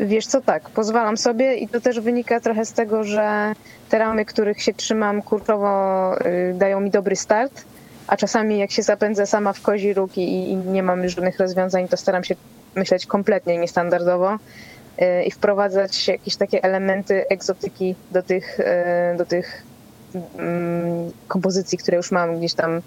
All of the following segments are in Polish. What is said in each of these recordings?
Wiesz co, tak, pozwalam sobie i to też wynika trochę z tego, że te ramy, których się trzymam kurczowo y, dają mi dobry start, a czasami jak się zapędzę sama w kozi róg i, i nie mam już żadnych rozwiązań, to staram się myśleć kompletnie niestandardowo y, i wprowadzać jakieś takie elementy egzotyki do tych, y, do tych kompozycji, które już mam gdzieś tam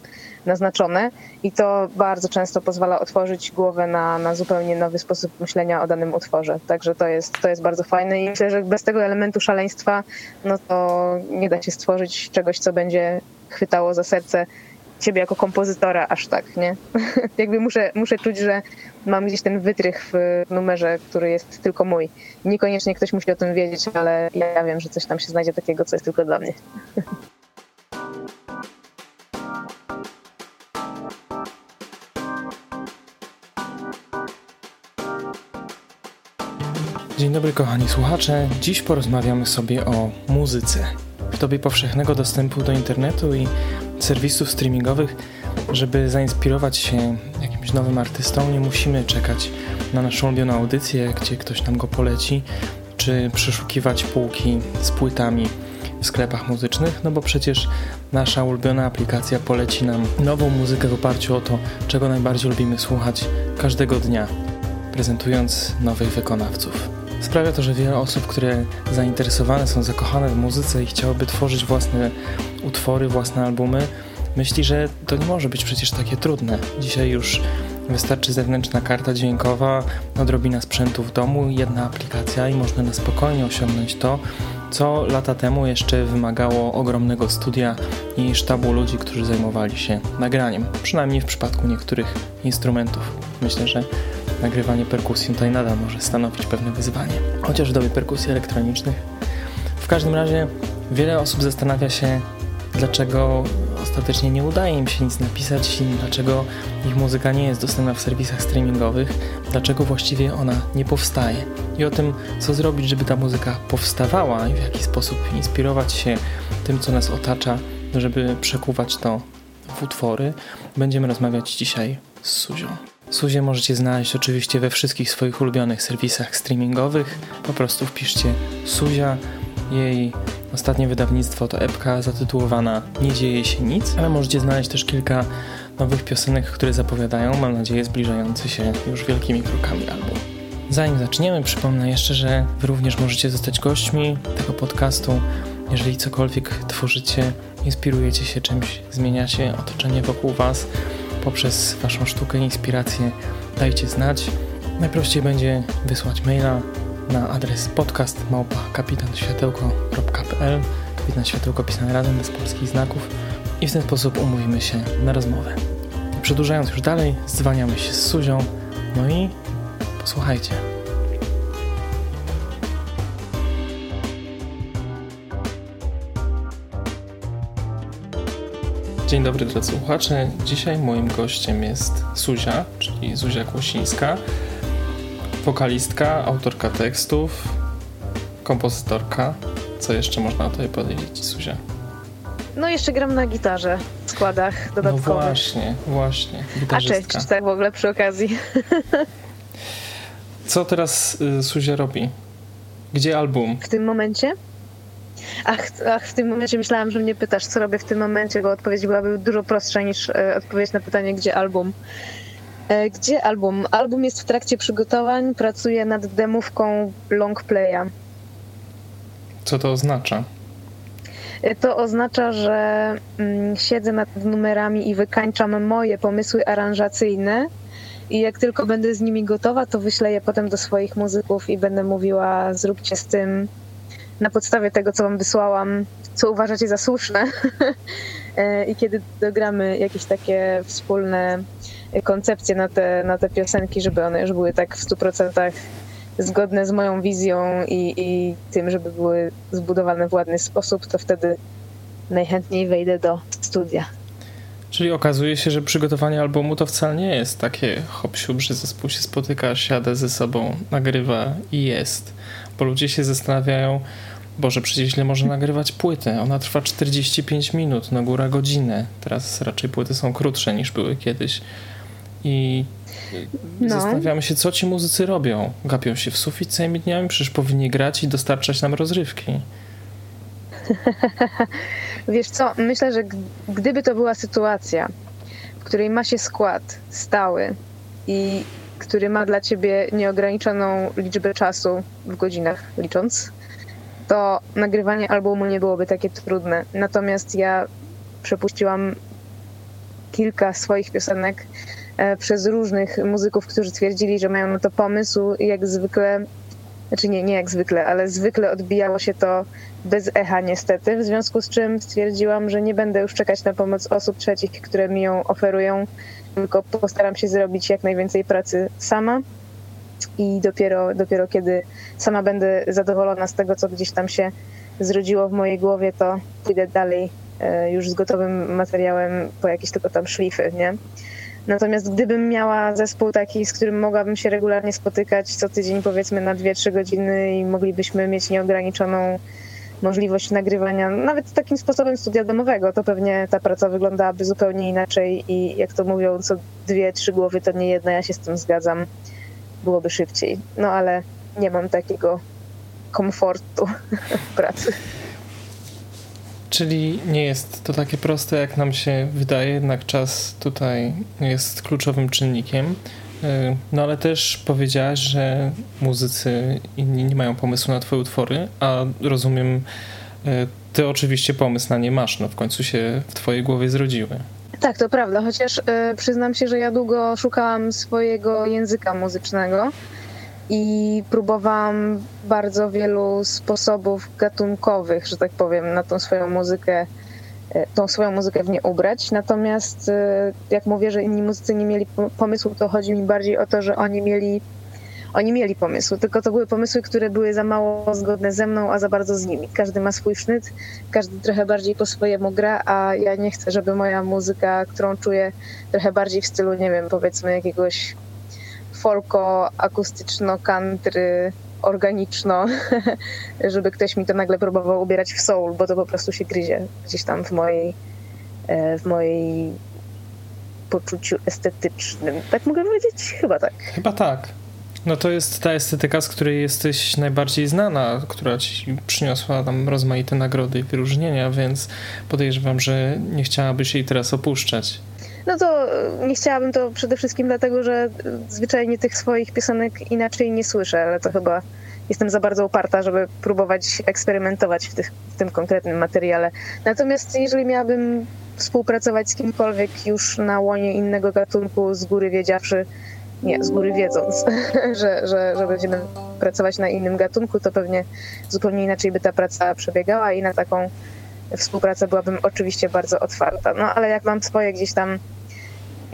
naznaczone i to bardzo często pozwala otworzyć głowę na, na zupełnie nowy sposób myślenia o danym utworze. Także to jest, to jest bardzo fajne i myślę, że bez tego elementu szaleństwa no to nie da się stworzyć czegoś, co będzie chwytało za serce ciebie jako kompozytora aż tak, nie? Jakby muszę, muszę czuć, że mam gdzieś ten wytrych w numerze, który jest tylko mój. Niekoniecznie ktoś musi o tym wiedzieć, ale ja wiem, że coś tam się znajdzie takiego, co jest tylko dla mnie. Dzień dobry kochani słuchacze. Dziś porozmawiamy sobie o muzyce. W dobie powszechnego dostępu do internetu i serwisów streamingowych, żeby zainspirować się jakimś nowym artystą, nie musimy czekać na naszą ulubioną audycję, gdzie ktoś nam go poleci, czy przeszukiwać półki z płytami w sklepach muzycznych, no bo przecież nasza ulubiona aplikacja poleci nam nową muzykę w oparciu o to, czego najbardziej lubimy słuchać każdego dnia, prezentując nowych wykonawców. Sprawia to, że wiele osób, które zainteresowane są, zakochane w muzyce i chciałyby tworzyć własne utwory, własne albumy, myśli, że to nie może być przecież takie trudne. Dzisiaj już wystarczy zewnętrzna karta dźwiękowa, odrobina sprzętu w domu, jedna aplikacja i można na spokojnie osiągnąć to, co lata temu jeszcze wymagało ogromnego studia i sztabu ludzi, którzy zajmowali się nagraniem, przynajmniej w przypadku niektórych instrumentów. Myślę, że nagrywanie perkusji tutaj nadal może stanowić pewne wyzwanie, chociaż w dobie perkusji elektronicznych. W każdym razie wiele osób zastanawia się, dlaczego ostatecznie nie udaje im się nic napisać dlaczego ich muzyka nie jest dostępna w serwisach streamingowych, dlaczego właściwie ona nie powstaje. I o tym, co zrobić, żeby ta muzyka powstawała i w jaki sposób inspirować się tym, co nas otacza, żeby przekuwać to w utwory, będziemy rozmawiać dzisiaj z Suzią. Suzie możecie znaleźć oczywiście we wszystkich swoich ulubionych serwisach streamingowych. Po prostu wpiszcie Suzia. Jej ostatnie wydawnictwo to epka zatytułowana Nie dzieje się nic, ale możecie znaleźć też kilka nowych piosenek, które zapowiadają, mam nadzieję, zbliżający się już wielkimi krokami album. Zanim zaczniemy, przypomnę jeszcze, że Wy również możecie zostać gośćmi tego podcastu. Jeżeli cokolwiek tworzycie, inspirujecie się czymś, zmieniacie otoczenie wokół Was, poprzez Waszą sztukę inspirację dajcie znać. Najprościej będzie wysłać maila na adres podcast małpa Kapitan Światełko pisane razem bez polskich znaków i w ten sposób umówimy się na rozmowę. Przedłużając już dalej, zwaniamy się z Suzią, no i posłuchajcie. Dzień dobry drodzy słuchacze. Dzisiaj moim gościem jest Suzia, czyli Zuzia Kłosińska, wokalistka, autorka tekstów, kompozytorka. Co jeszcze można o tobie powiedzieć, Suzia? No jeszcze gram na gitarze w składach dodatkowych. No właśnie, właśnie. A cześć, tak w ogóle przy okazji. Co teraz y, Suzia robi? Gdzie album? W tym momencie? Ach, ach, w tym momencie myślałam, że mnie pytasz, co robię w tym momencie, bo odpowiedź byłaby dużo prostsza niż e, odpowiedź na pytanie, gdzie album. E, gdzie album? Album jest w trakcie przygotowań, pracuję nad demówką longplaya. Co to oznacza? E, to oznacza, że mm, siedzę nad numerami i wykańczam moje pomysły aranżacyjne. I jak tylko będę z nimi gotowa, to wyślę je potem do swoich muzyków i będę mówiła: zróbcie z tym na podstawie tego, co wam wysłałam, co uważacie za słuszne. E, I kiedy dogramy jakieś takie wspólne koncepcje na te, na te piosenki, żeby one już były tak w 100% zgodne z moją wizją i, i tym, żeby były zbudowane w ładny sposób, to wtedy najchętniej wejdę do studia. Czyli okazuje się, że przygotowanie albumu to wcale nie jest takie hop że zespół się spotyka, siada ze sobą, nagrywa i jest. Bo ludzie się zastanawiają, Boże, przecież źle można nagrywać płytę. Ona trwa 45 minut, no góra godzinę. Teraz raczej płyty są krótsze niż były kiedyś. I no. zastanawiamy się, co ci muzycy robią. Gapią się w sufit całymi dniami, przecież powinni grać i dostarczać nam rozrywki. Wiesz co, myślę, że gdyby to była sytuacja, w której ma się skład stały i który ma dla ciebie nieograniczoną liczbę czasu w godzinach licząc, to nagrywanie albumu nie byłoby takie trudne. Natomiast ja przepuściłam kilka swoich piosenek przez różnych muzyków, którzy twierdzili, że mają na to pomysł jak zwykle, znaczy nie, nie jak zwykle, ale zwykle odbijało się to bez echa niestety, w związku z czym stwierdziłam, że nie będę już czekać na pomoc osób trzecich, które mi ją oferują, tylko postaram się zrobić jak najwięcej pracy sama i dopiero, dopiero kiedy sama będę zadowolona z tego, co gdzieś tam się zrodziło w mojej głowie, to pójdę dalej e, już z gotowym materiałem po jakieś tylko tam szlify, nie? Natomiast gdybym miała zespół taki, z którym mogłabym się regularnie spotykać co tydzień, powiedzmy na 2-3 godziny i moglibyśmy mieć nieograniczoną możliwość nagrywania, nawet takim sposobem studia domowego, to pewnie ta praca wyglądałaby zupełnie inaczej i jak to mówią, co dwie, trzy głowy to nie jedna, ja się z tym zgadzam, byłoby szybciej. No ale nie mam takiego komfortu pracy. Czyli nie jest to takie proste, jak nam się wydaje, jednak czas tutaj jest kluczowym czynnikiem. E, no ale też powiedziałaś, że muzycy inni nie mają pomysłu na twoje utwory, a rozumiem, e, ty oczywiście pomysł na nie masz, no w końcu się w twojej głowie zrodziły. Tak, to prawda, chociaż y, przyznam się, że ja długo szukałam swojego języka muzycznego i próbowałam bardzo wielu sposobów gatunkowych, że tak powiem, na tą swoją muzykę E, tą swoją muzykę w nie ubrać. Natomiast e, jak mówię, że inni muzycy nie mieli pomysłu, to chodzi mi bardziej o to, że oni mieli oni mieli pomysły, tylko to były pomysły, które były za mało zgodne ze mną, a za bardzo z nimi. Każdy ma swój sznyt, każdy trochę bardziej po swojemu gra, a ja nie chcę, żeby moja muzyka, którą czuję trochę bardziej w stylu, nie wiem, powiedzmy jakiegoś folko, akustyczno, country, organiczno, żeby ktoś mi to nagle próbował ubierać w soul, bo to po prostu się gryzie gdzieś tam w mojej, e, w mojej poczuciu estetycznym. Tak mogę powiedzieć? Chyba tak. Chyba tak. No to jest ta estetyka, z której jesteś najbardziej znana, która ci przyniosła tam rozmaite nagrody i wyróżnienia, więc podejrzewam, że nie chciałabyś jej teraz opuszczać. No to nie chciałabym to przede wszystkim dlatego, że zwyczajnie tych swoich piosenek inaczej nie słyszę, ale to chyba jestem za bardzo uparta, żeby próbować eksperymentować w, tych, w tym konkretnym materiale. Natomiast jeżeli miałabym współpracować z kimkolwiek już na łonie innego gatunku, z góry wiedziawszy, nie, z góry wiedząc, że, że, że będziemy pracować na innym gatunku, to pewnie zupełnie inaczej by ta praca przebiegała i na taką współpracę byłabym oczywiście bardzo otwarta. No ale jak mam swoje gdzieś tam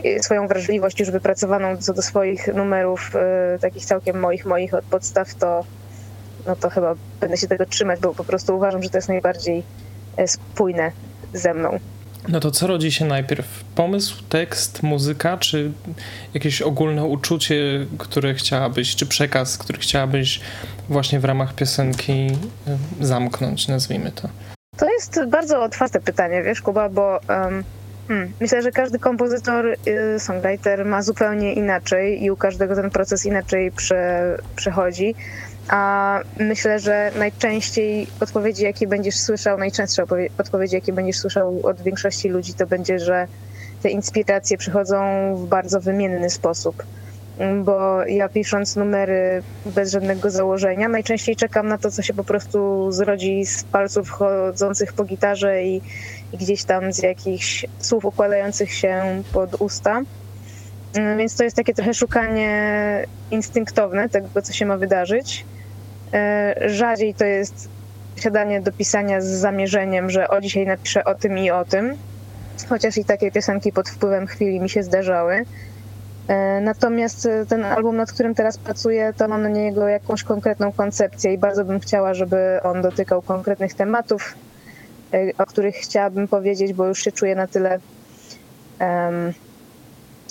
y, swoją wrażliwość już wypracowaną co do swoich numerów, y, takich całkiem moich, moich od podstaw, to no to chyba będę się tego trzymać, bo po prostu uważam, że to jest najbardziej y, spójne ze mną. No to co rodzi się najpierw? Pomysł, tekst, muzyka, czy jakieś ogólne uczucie, które chciałabyś, czy przekaz, który chciałabyś właśnie w ramach piosenki zamknąć, nazwijmy to? To jest bardzo otwarte pytanie, wiesz, Kuba, bo um, hmm, myślę, że każdy kompozytor, y, songwriter ma zupełnie inaczej i u każdego ten proces inaczej prze, przechodzi. A myślę, że najczęściej odpowiedzi, jakie będziesz słyszał, najczęstsze odpowiedzi, jakie będziesz słyszał od większości ludzi, to będzie, że te inspiracje przychodzą w bardzo wymienny sposób bo ja pisząc numery bez żadnego założenia, najczęściej czekam na to, co się po prostu zrodzi z palców chodzących po gitarze i, i gdzieś tam z jakichś słów układających się pod usta. Mm, więc to jest takie trochę szukanie instynktowne tego, co się ma wydarzyć. E, rzadziej to jest siadanie do pisania z zamierzeniem, że o dzisiaj napiszę o tym i o tym. Chociaż i takie piosenki pod wpływem chwili mi się zdarzały. E, natomiast e, ten album, nad którym teraz pracuję, to mam na niego jakąś konkretną koncepcję i bardzo bym chciała, żeby on dotykał konkretnych tematów, e, o których chciałabym powiedzieć, bo już się czuję na tyle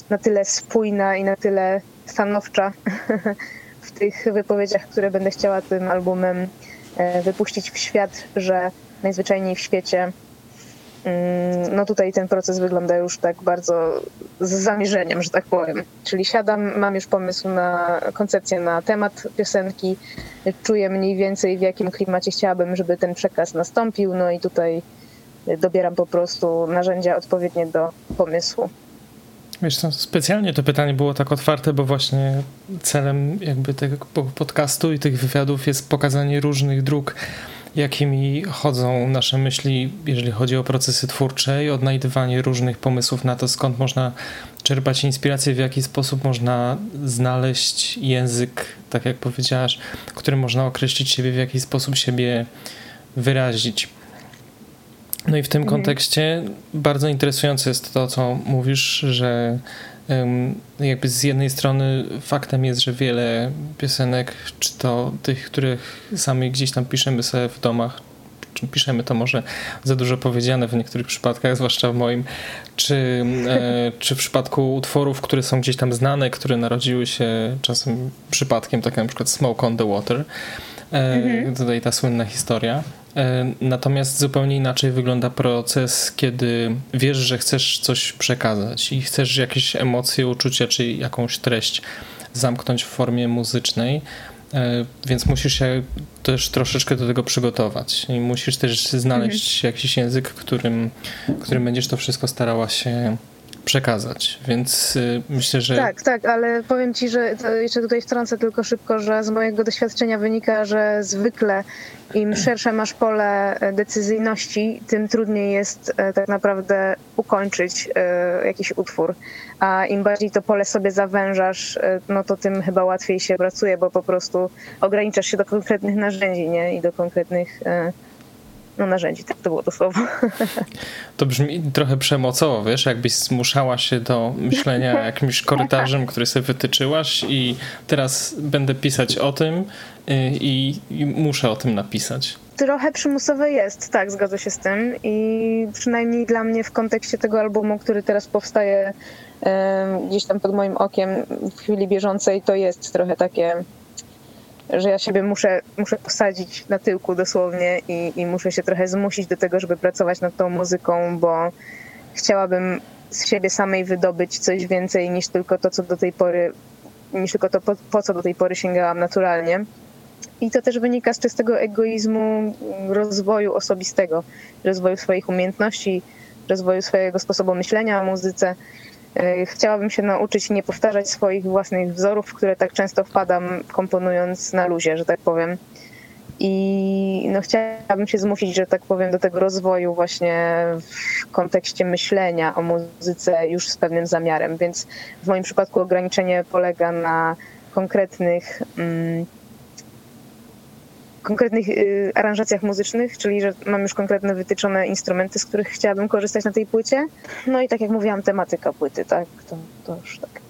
na tyle spójna i na tyle stanowcza w tych wypowiedziach, które będę chciała tym albumem wypuścić w świat, że najzwyczajniej w świecie no tutaj ten proces wygląda już tak bardzo z zamierzeniem, że tak powiem. Czyli siadam, mam już pomysł na koncepcję na temat piosenki, czuję mniej więcej w jakim klimacie chciałabym, żeby ten przekaz nastąpił, no i tutaj dobieram po prostu narzędzia odpowiednie do pomysłu. Wiesz specjalnie to pytanie było tak otwarte, bo właśnie celem jakby tego podcastu i tych wywiadów jest pokazanie różnych dróg jakimi chodzą nasze myśli, jeżeli chodzi o procesy twórcze i odnajdywanie różnych pomysłów na to, skąd można czerpać inspirację, w jaki sposób można znaleźć język, tak jak powiedziałaś, którym można określić siebie, w jaki sposób siebie wyrazić. No i w tym mhm. kontekście bardzo interesujące jest to, co mówisz, że jakby z jednej strony faktem jest, że wiele piosenek, czy to tych, których sami gdzieś tam piszemy sobie w domach, czy piszemy to może za dużo powiedziane w niektórych przypadkach, zwłaszcza w moim, czy, e, czy w przypadku utworów, które są gdzieś tam znane, które narodziły się czasem przypadkiem, tak jak na przykład Smoke on the Water, e, mhm. tutaj ta słynna historia. E, natomiast zupełnie inaczej wygląda proces, kiedy wiesz, że chcesz coś przekazać i chcesz jakieś emocje, uczucia czy jakąś treść zamknąć w formie muzycznej, e, więc musisz się też troszeczkę do tego przygotować i musisz też znaleźć mhm. jakiś język, którym, którym będziesz to wszystko starała się przekazać, więc y, myślę, że... Tak, tak, ale powiem Ci, że jeszcze tutaj wtrącę tylko szybko, że z mojego doświadczenia wynika, że zwykle im szersze masz pole e, decyzyjności, tym trudniej jest e, tak naprawdę ukończyć e, jakiś utwór. A im bardziej to pole sobie zawężasz, no to tym chyba łatwiej się pracuje, bo po prostu ograniczasz się do konkretnych narzędzi nie? i do konkretnych no, narzędzi, tak to było to słowo. To brzmi trochę przemocowo, wiesz, jakbyś zmuszała się do myślenia jakimś korytarzem, który sobie wytyczyłaś i teraz będę pisać o tym y, i, i muszę o tym napisać. Trochę przymusowe jest, tak, zgodzę się z tym i przynajmniej dla mnie w kontekście tego albumu, który teraz powstaje gdzieś tam pod moim okiem w chwili bieżącej, to jest trochę takie że ja siebie muszę, muszę posadzić na tyłku dosłownie i, i muszę się trochę zmusić do tego, żeby pracować nad tą muzyką, bo chciałabym z siebie samej wydobyć coś więcej niż tylko to, co do tej pory, niż tylko to, po, po co do tej pory sięgałam naturalnie. I to też wynika z czystego egoizmu rozwoju osobistego, rozwoju swoich umiejętności, rozwoju swojego sposobu myślenia o muzyce. E, chciałabym się nauczyć nie powtarzać swoich własnych wzorów, w które tak często wpadam, komponując na luzie, że tak powiem. I no, chciałabym się zmusić, że tak powiem, do tego rozwoju właśnie w kontekście myślenia o muzyce już z pewnym zamiarem. Więc w moim przypadku ograniczenie polega na konkretnych. Mm, konkretnych y, aranżacjach muzycznych, czyli że mam już konkretne wytyczone instrumenty, z których chciałabym korzystać na tej płycie. No i tak jak mówiłam, tematyka płyty, tak, to, to już tak.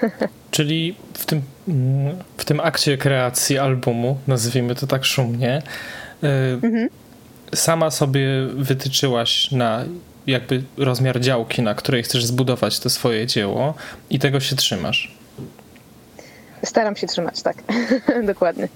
Czyli w tym, w tym akcie kreacji albumu, nazwijmy to tak szumnie, y, mhm. sama sobie wytyczyłaś na jakby rozmiar działki, na której chcesz zbudować to swoje dzieło i tego się trzymasz. Staram się trzymać, tak. Dokładnie.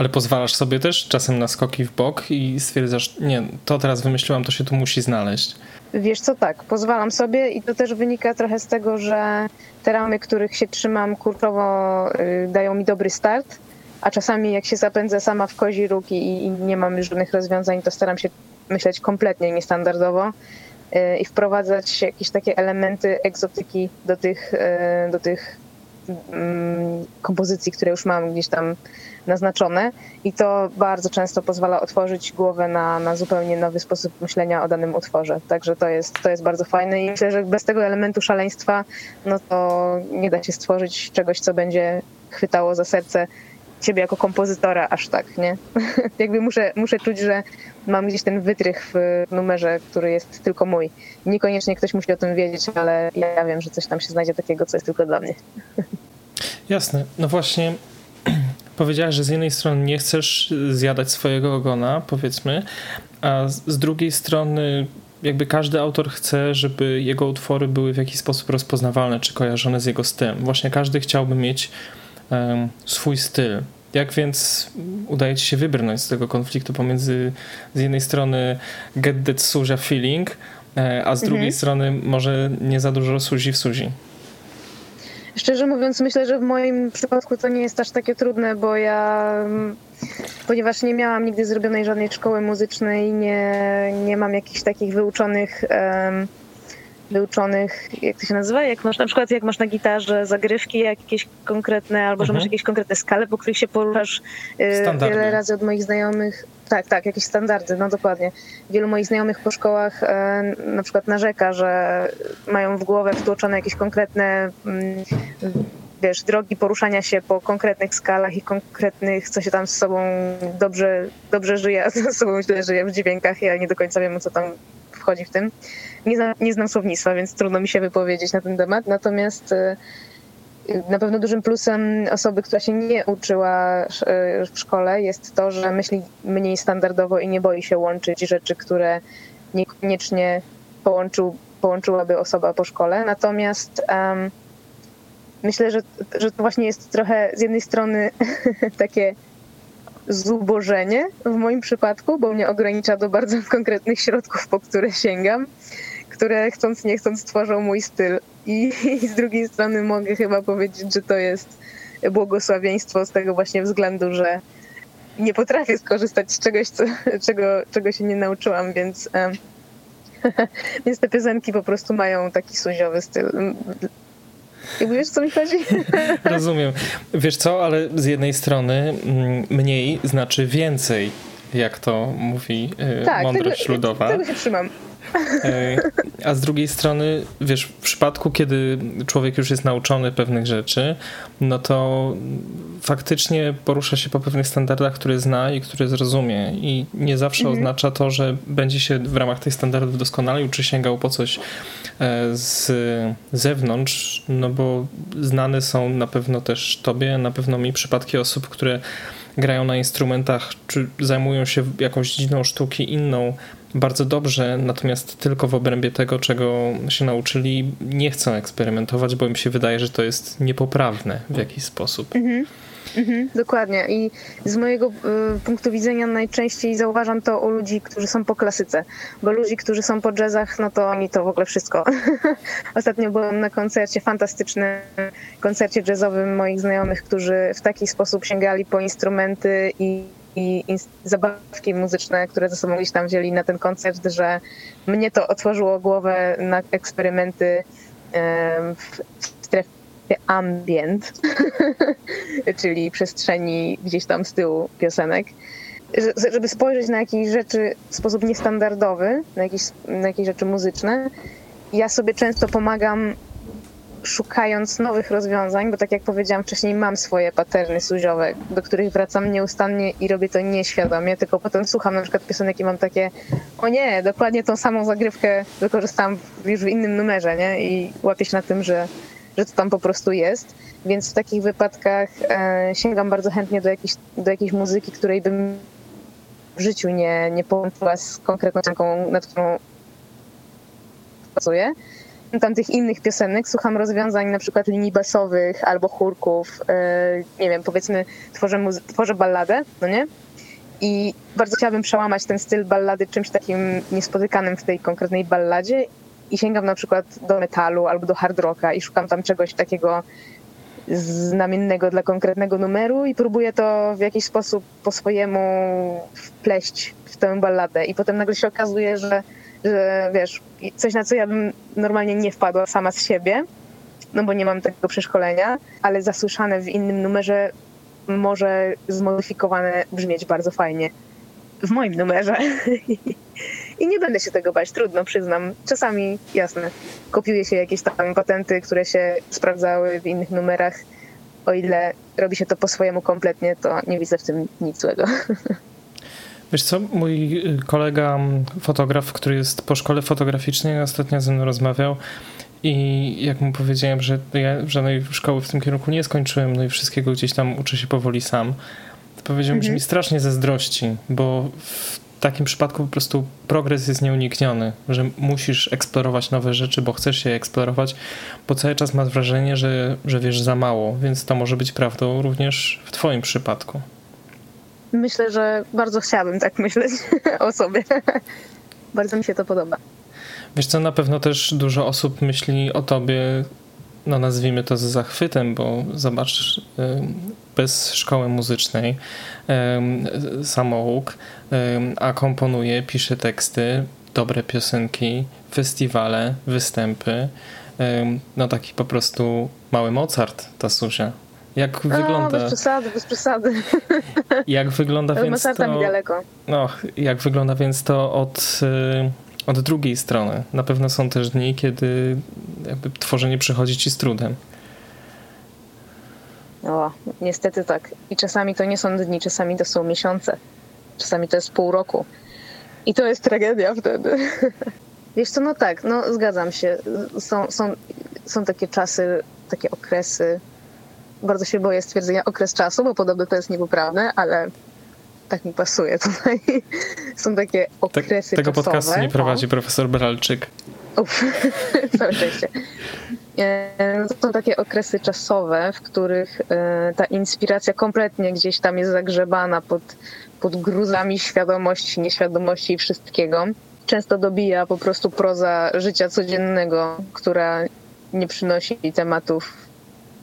Ale pozwalasz sobie też czasem na skoki w bok i stwierdzasz, nie, to teraz wymyśliłam, to się tu musi znaleźć. Wiesz co, tak, pozwalam sobie i to też wynika trochę z tego, że te ramy, których się trzymam kurczowo y, dają mi dobry start, a czasami jak się zapędzę sama w kozi róg i, i nie mam już żadnych rozwiązań, to staram się myśleć kompletnie niestandardowo y, i wprowadzać jakieś takie elementy egzotyki do tych, y, do tych kompozycji, które już mam gdzieś tam naznaczone i to bardzo często pozwala otworzyć głowę na, na zupełnie nowy sposób myślenia o danym utworze. Także to jest, to jest bardzo fajne i myślę, że bez tego elementu szaleństwa no to nie da się stworzyć czegoś, co będzie chwytało za serce ciebie jako kompozytora aż tak, nie? Jakby muszę, muszę czuć, że mam gdzieś ten wytrych w numerze, który jest tylko mój. Niekoniecznie ktoś musi o tym wiedzieć, ale ja wiem, że coś tam się znajdzie takiego, co jest tylko dla mnie. Jasne. No właśnie powiedziałaś, że z jednej strony nie chcesz zjadać swojego ogona, powiedzmy, a z drugiej strony jakby każdy autor chce, żeby jego utwory były w jakiś sposób rozpoznawalne czy kojarzone z jego stylem. Właśnie każdy chciałby mieć swój styl. Jak więc udaje ci się wybrnąć z tego konfliktu pomiędzy z jednej strony get that Suzia feeling, e, a z drugiej mhm. strony może nie za dużo Suzi w Suzi? Szczerze mówiąc, myślę, że w moim przypadku to nie jest aż takie trudne, bo ja, ponieważ nie miałam nigdy zrobionej żadnej szkoły muzycznej, nie, nie mam jakichś takich wyuczonych. Um, wyuczonych, jak to się nazywa? Jak masz na przykład, jak masz na gitarze zagrywki jakieś konkretne, albo mhm. że masz mhm. jakieś konkretne skale, po których się poruszasz y, wiele razy od moich znajomych. Tak, tak, jakieś standardy, no dokładnie. Wielu moich znajomych po szkołach e, na przykład narzeka, że mają w głowę wtłoczone jakieś konkretne mm, wiesz, drogi poruszania się po konkretnych skalach i konkretnych, co się tam z sobą dobrze, dobrze żyje, a z sobą źle żyje w dźwiękach. Ja nie do końca wiem, co tam wchodzi w tym. Nie znam, nie znam słownictwa, więc trudno mi się wypowiedzieć na ten temat. Natomiast e, na pewno dużym plusem osoby, która się nie uczyła e, w szkole jest to, że myśli mniej standardowo i nie boi się łączyć rzeczy, które niekoniecznie połączył, połączyłaby osoba po szkole. Natomiast um, myślę, że, że to właśnie jest trochę z jednej strony takie zubożenie w moim przypadku, bo mnie ogranicza do bardzo konkretnych środków, po które sięgam, które chcąc nie chcąc tworzą mój styl. I, I, z drugiej strony mogę chyba powiedzieć, że to jest błogosławieństwo z tego właśnie względu, że nie potrafię skorzystać z czegoś, co, czego, czego się nie nauczyłam, więc, um, więc te piosenki po prostu mają taki suziowy styl. Jakby wiesz, co mi chodzi? Rozumiem. Wiesz co, ale z jednej strony mm, mniej znaczy więcej, jak to mówi y, tak, mądrość tego, ludowa. Tego się trzymam. A z drugiej strony, wiesz, w przypadku, kiedy człowiek już jest nauczony pewnych rzeczy, no to faktycznie porusza się po pewnych standardach, które zna i które zrozumie. I nie zawsze mhm. oznacza to, że będzie się w ramach tych standardów doskonalił, czy sięgał po coś e, z zewnątrz, no bo znane są na pewno też tobie, na pewno mi przypadki osób, które grają na instrumentach, czy zajmują się jakąś dziedziną sztuki inną bardzo dobrze, natomiast tylko w obrębie tego, czego się nauczyli, nie chcą eksperymentować, bo im się wydaje, że to jest niepoprawne w jakiś sposób. Mhm. Mhm, dokładnie. I z mojego y, punktu widzenia najczęściej zauważam to u ludzi, którzy są po klasyce, bo ludzi, którzy są po jazzach, no to oni to w ogóle wszystko. Ostatnio byłam na koncercie, fantastycznym koncercie jazzowym moich znajomych, którzy w taki sposób sięgali po instrumenty i i zabawki muzyczne, które ze sobą gdzieś tam wzięli na ten koncert, że mnie to otworzyło głowę na eksperymenty w ambient, czyli przestrzeni gdzieś tam z tyłu piosenek. Żeby spojrzeć na jakieś rzeczy w sposób niestandardowy, na jakieś, na jakieś rzeczy muzyczne, ja sobie często pomagam szukając nowych rozwiązań, bo tak jak powiedziałam wcześniej, mam swoje paterny suziowe, do których wracam nieustannie i robię to nieświadomie, tylko potem słucham na przykład piosenek i mam takie, o nie, dokładnie tą samą zagrywkę wykorzystałam już w innym numerze, nie? I łapię się na tym, że, że to tam po prostu jest. Więc w takich wypadkach e, sięgam bardzo chętnie do jakiejś, do jakiejś muzyki, której bym w życiu nie, nie połączyła z konkretną piosenką, nad którą pracuję tam tych innych piosenek, słucham rozwiązań na przykład linii basowych albo chórków, yy, nie wiem, powiedzmy tworzę, muzy- tworzę balladę, no nie? I bardzo chciałabym przełamać ten styl ballady czymś takim niespotykanym w tej konkretnej balladzie i sięgam na przykład do metalu albo do hard rocka i szukam tam czegoś takiego znamiennego dla konkretnego numeru i próbuję to w jakiś sposób po swojemu wpleść w tę balladę i potem nagle się okazuje, że że wiesz, coś na co ja bym normalnie nie wpadła sama z siebie, no bo nie mam tego przeszkolenia, ale zasłyszane w innym numerze może zmodyfikowane brzmieć bardzo fajnie. W moim numerze. I nie będę się tego bać, trudno, przyznam. Czasami, jasne, kopiuje się jakieś tam patenty, które się sprawdzały w innych numerach. O ile robi się to po swojemu kompletnie, to nie widzę w tym nic złego. Wiesz co, mój kolega fotograf, który jest po szkole fotograficznej, ostatnio ze mną rozmawiał i jak mu powiedziałem, że ja żadnej szkoły w tym kierunku nie skończyłem, no i wszystkiego gdzieś tam uczę się powoli sam, to powiedział mi, że mhm. mi strasznie zazdrości, bo w takim przypadku po prostu progres jest nieunikniony, że musisz eksplorować nowe rzeczy, bo chcesz się eksplorować, bo cały czas masz wrażenie, że, że wiesz za mało, więc to może być prawdą również w Twoim przypadku. Myślę, że bardzo chciałabym tak myśleć o sobie. bardzo mi się to podoba. Wiesz co, na pewno też dużo osób myśli o tobie, no nazwijmy to z zachwytem, bo zobacz, bez szkoły muzycznej samouk, a komponuje, pisze teksty, dobre piosenki, festiwale, występy. No taki po prostu mały Mozart ta Suzia. Jak wygląda... bez przesady, bez przesady. Jak wygląda więc Mozarta to... mi daleko. No, jak wygląda więc to od, y, od drugiej strony? Na pewno są też dni, kiedy jakby tworzenie przychodzi ci z trudem. O, niestety tak. I czasami to nie są dni, czasami to są miesiące. Czasami to jest pół roku. I to jest tragedia wtedy. Wiesz co, no tak, no zgadzam się. Są, są, są takie czasy, takie okresy. Bardzo się boję stwierdzenia okres czasu, bo podobno to jest niepoprawne, ale tak mi pasuje tutaj. Są takie okresy Tego czasowe. podcastu nie prowadzi o. profesor Bralczyk. Uf, całe szczęście. E, to są takie okresy czasowe, w których e, ta inspiracja kompletnie gdzieś tam jest zagrzebana pod, pod gruzami świadomości, nieświadomości i wszystkiego. Często dobija po prostu proza życia codziennego, która nie przynosi tematów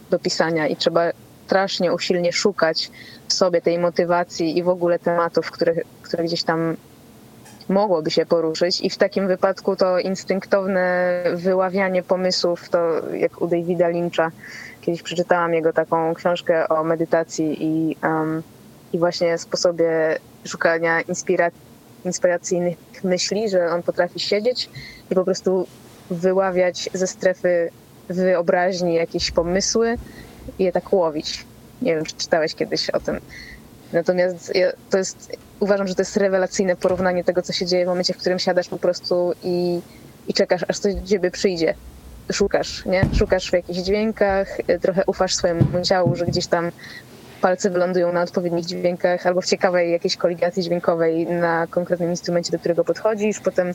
do pisania i trzeba strasznie usilnie szukać w sobie tej motywacji i w ogóle tematów, które, które gdzieś tam mogłoby się poruszyć. I w takim wypadku to instynktowne wyławianie pomysłów, to jak u Davida Lyncha, kiedyś przeczytałam jego taką książkę o medytacji i, um, i właśnie sposobie szukania inspira inspiracyjnych myśli, że on potrafi siedzieć i po prostu wyławiać ze strefy wyobraźni jakieś pomysły i je tak łowić. Nie wiem, czy czytałeś kiedyś o tym. Natomiast to jest, uważam, że to jest rewelacyjne porównanie tego, co się dzieje w momencie, w którym siadasz po prostu i, i czekasz, aż coś do ciebie przyjdzie. Szukasz, nie? Szukasz w jakichś dźwiękach, trochę ufasz swojemu ciału, że gdzieś tam palce wylądują na odpowiednich dźwiękach albo w ciekawej jakiejś koligacji dźwiękowej na konkretnym instrumencie, do którego podchodzisz. Potem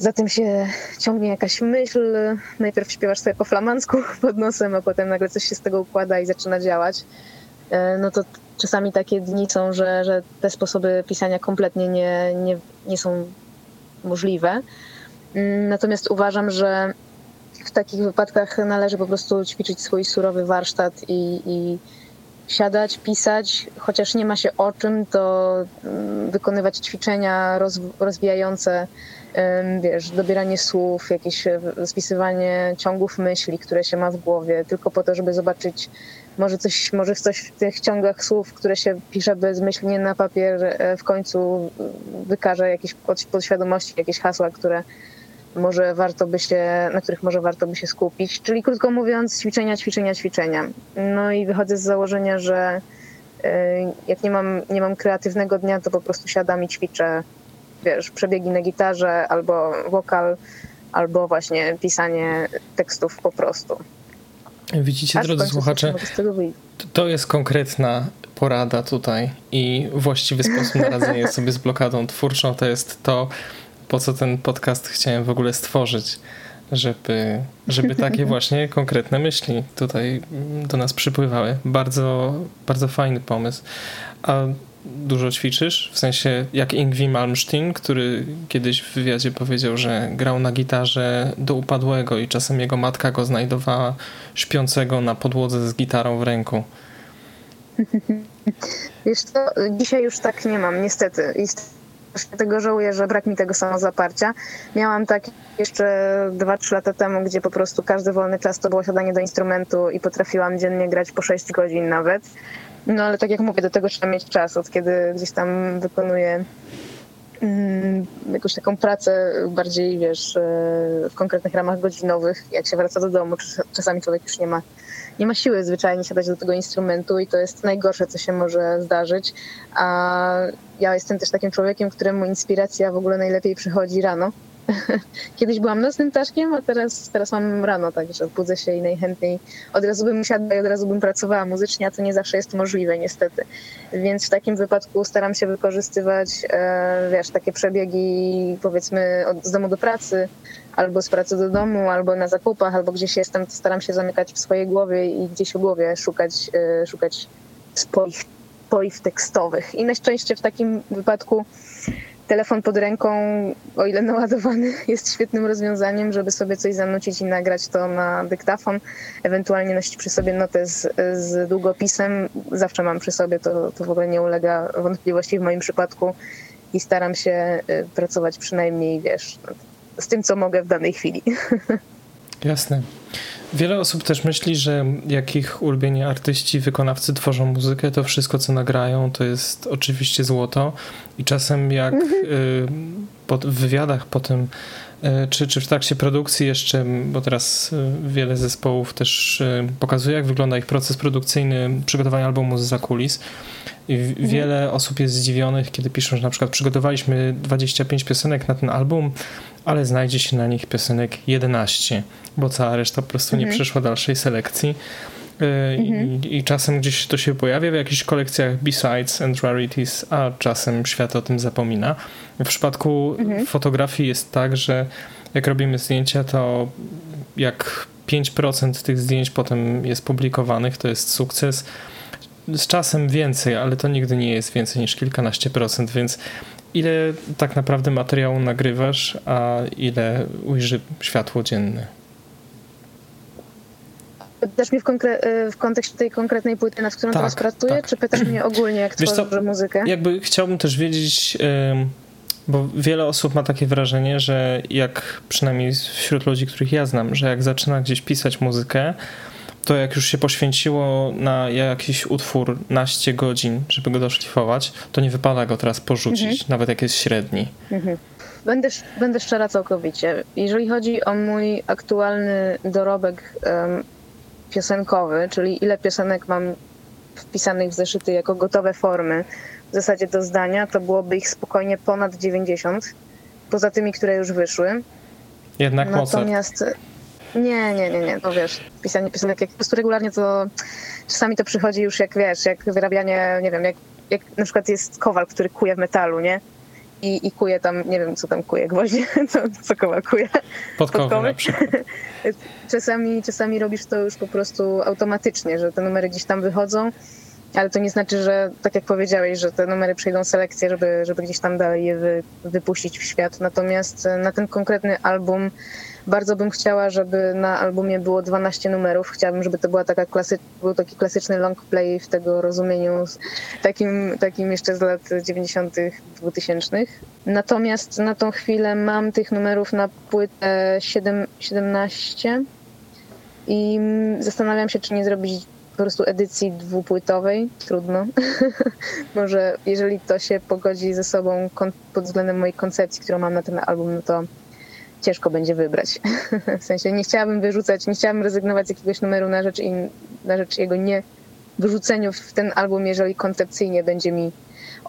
za tym się ciągnie jakaś myśl. Najpierw śpiewasz sobie po flamansku pod nosem, a potem nagle coś się z tego układa i zaczyna działać. E, no to czasami takie dni są, że, że te sposoby pisania kompletnie nie, nie, nie są możliwe. Mm, natomiast uważam, że w takich wypadkach należy po prostu ćwiczyć swój surowy warsztat i, i siadać, pisać, chociaż nie ma się o czym, to mm, wykonywać ćwiczenia rozwijające, wiesz, dobieranie słów, jakieś e, spisywanie ciągów myśli, które się ma w głowie, tylko po to, żeby zobaczyć, może coś, może coś w tych ciągach słów, które się pisze bezmyślnie na papier, e, w końcu wykaże jakieś podświadomości, jakieś hasła, które może warto by się, na których może warto by się skupić. Czyli krótko mówiąc, ćwiczenia, ćwiczenia, ćwiczenia. No i wychodzę z założenia, że e, jak nie mam, nie mam kreatywnego dnia, to po prostu siadam i ćwiczę, wiesz, przebiegi na gitarze albo wokal, albo właśnie pisanie tekstów po prostu. Widzicie, drodzy słuchacze, to jest konkretna porada tutaj i właściwy sposób na radzenie sobie z blokadą twórczą to jest to, po co ten podcast chciałem w ogóle stworzyć, żeby, żeby takie właśnie konkretne myśli tutaj do nas przypływały. Bardzo, bardzo fajny pomysł. A dużo ćwiczysz? W sensie jak Ingwi Malmsteen, który kiedyś w wywiadzie powiedział, że grał na gitarze do upadłego i czasem jego matka go znajdowała śpiącego na podłodze z gitarą w ręku. Wiesz co, dzisiaj już tak nie mam, niestety. I tego żałuję, że brak mi tego samozaparcia. Miałam tak jeszcze 2-3 lata temu, gdzie po prostu każdy wolny czas to było siadanie do instrumentu i potrafiłam dziennie grać po 6 godzin nawet. No ale tak jak mówię, do tego trzeba mieć czas, od kiedy gdzieś tam wykonuję mm, jakąś taką pracę bardziej, wiesz, e, w konkretnych ramach godzinowych, jak się wraca do domu, czasami człowiek już nie ma, nie ma siły zwyczajnie siadać do tego instrumentu i to jest najgorsze, co się może zdarzyć. A ja jestem też takim człowiekiem, któremu inspiracja w ogóle najlepiej przychodzi rano, Kiedyś byłam nocnym ptaszkiem, a teraz, teraz mam rano, także budzę się i najchętniej od razu bym usiadła i od razu bym pracowała muzycznie, a to nie zawsze jest możliwe niestety. Więc w takim wypadku staram się wykorzystywać, e, wiesz, takie przebiegi powiedzmy od, z domu do pracy, albo z pracy do domu, albo na zakupach, albo gdzieś jestem, to staram się zamykać w swojej głowie i gdzieś w głowie szukać, e, szukać swoich tekstowych. I najczęściej w takim wypadku telefon pod ręką, o ile naładowany, jest świetnym rozwiązaniem, żeby sobie coś zanucić i nagrać to na dyktafon, ewentualnie nosić przy sobie notę z, z długopisem. Zawsze mam przy sobie, to, to w ogóle nie ulega wątpliwości w moim przypadku i staram się y, pracować przynajmniej, wiesz, z tym, co mogę w danej chwili. Jasne. Wiele osób też myśli, że jak ich ulubieni artyści, wykonawcy tworzą muzykę, to wszystko, co nagrają, to jest oczywiście złoto. I czasem jak mhm. y, w wywiadach potem, y, czy, czy w trakcie produkcji jeszcze, bo teraz y, wiele zespołów też pokazuje, jak wygląda ich proces produkcyjny przygotowania albumu z zakulis. I mhm. wiele osób jest zdziwionych, kiedy piszą, że na przykład przygotowaliśmy 25 piosenek na ten album, ale znajdzie się na nich piosenek 11, bo cała reszta po prostu mhm. nie przeszła dalszej selekcji. Y, mhm. I, I, czasem gdzieś to się pojawia w jakichś kolekcjach B-sides and rarities, a czasem świat o tym zapomina. W przypadku mhm. fotografii jest tak, że jak robimy zdjęcia, to jak 5% tych zdjęć potem jest publikowanych, to jest sukces. Z czasem więcej, ale to nigdy nie jest więcej niż kilkanaście procent, więc ile tak naprawdę materiału nagrywasz, a ile ujrzy światło dzienne? Pytasz mnie w, w, kontekście tej konkretnej płyty, nad którą tak, teraz pracuję, tak. czy pytasz mnie ogólnie, jak Wiesz tworzę co, muzykę? Jakby chciałbym też wiedzieć, bo wiele osób ma takie wrażenie, że jak przynajmniej wśród ludzi, których ja znam, że jak zaczyna gdzieś pisać muzykę, to jak już się poświęciło na jakiś utwór naście godzin, żeby go doszlifować, to nie wypada go teraz porzucić, mhm. nawet jak jest średni. Mhm. Będę, będę szczera całkowicie. Jeżeli chodzi o mój aktualny dorobek um, piosenkowy, czyli ile piosenek mam wpisanych w zeszyty jako gotowe formy w zasadzie do zdania, to byłoby ich spokojnie ponad 90, poza tymi, które już wyszły. Jednak Natomiast. Nie, nie, nie, nie, no wiesz, pisanie piosenek, jak po prostu regularnie to czasami to przychodzi już jak, wiesz, jak wyrabianie, nie wiem, jak, jak na przykład jest kowal, który kuje w metalu, nie? I, i kuje tam, nie wiem, co tam kuje, gwoździe, co, co kowal kuje? Podkowy, Podkowy. czasami, czasami robisz to już po prostu automatycznie, że te numery gdzieś tam wychodzą, ale to nie znaczy, że tak jak powiedziałeś, że te numery przejdą selekcję, żeby, żeby gdzieś tam dalej je wy, wypuścić w świat. Natomiast na ten konkretny album bardzo bym chciała, żeby na albumie było 12 numerów. Chciałabym, żeby to była taka klasy, był taki klasyczny long play w tego rozumieniu, takim, takim jeszcze z lat 90., 2000. Natomiast na tą chwilę mam tych numerów na płytę 7, 17 i zastanawiam się, czy nie zrobić prostu edycji dwupłytowej. Trudno. Może jeżeli to się pogodzi ze sobą pod względem mojej koncepcji, którą mam na ten album, no to ciężko będzie wybrać. w sensie nie chciałabym wyrzucać, nie chciałabym rezygnować z jakiegoś numeru na rzecz, in, na rzecz jego nie wyrzuceniu w ten album, jeżeli koncepcyjnie będzie mi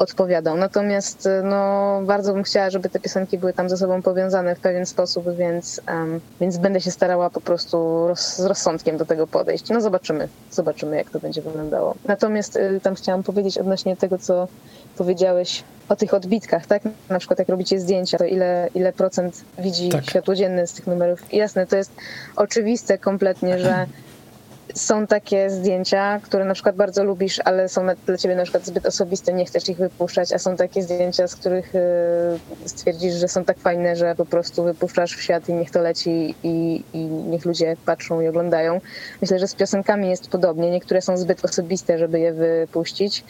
odpowiadał. Natomiast no, bardzo bym chciała, żeby te piosenki były tam ze sobą powiązane w pewien sposób, więc, um, więc będę się starała po prostu roz, z rozsądkiem do tego podejść. No zobaczymy, zobaczymy jak to będzie wyglądało. Natomiast y, tam chciałam powiedzieć odnośnie tego, co powiedziałeś o tych odbitkach, tak? Na przykład jak robicie zdjęcia, to ile, ile procent widzi tak. światło dzienne z tych numerów. Jasne, to jest oczywiste kompletnie, że są takie zdjęcia, które na przykład bardzo lubisz, ale są dla ciebie na przykład zbyt osobiste, nie chcesz ich wypuszczać, a są takie zdjęcia, z których y, stwierdzisz, że są tak fajne, że po prostu wypuszczasz w świat i niech to leci i, i niech ludzie patrzą i oglądają. Myślę, że z piosenkami jest podobnie. Niektóre są zbyt osobiste, żeby je wypuścić.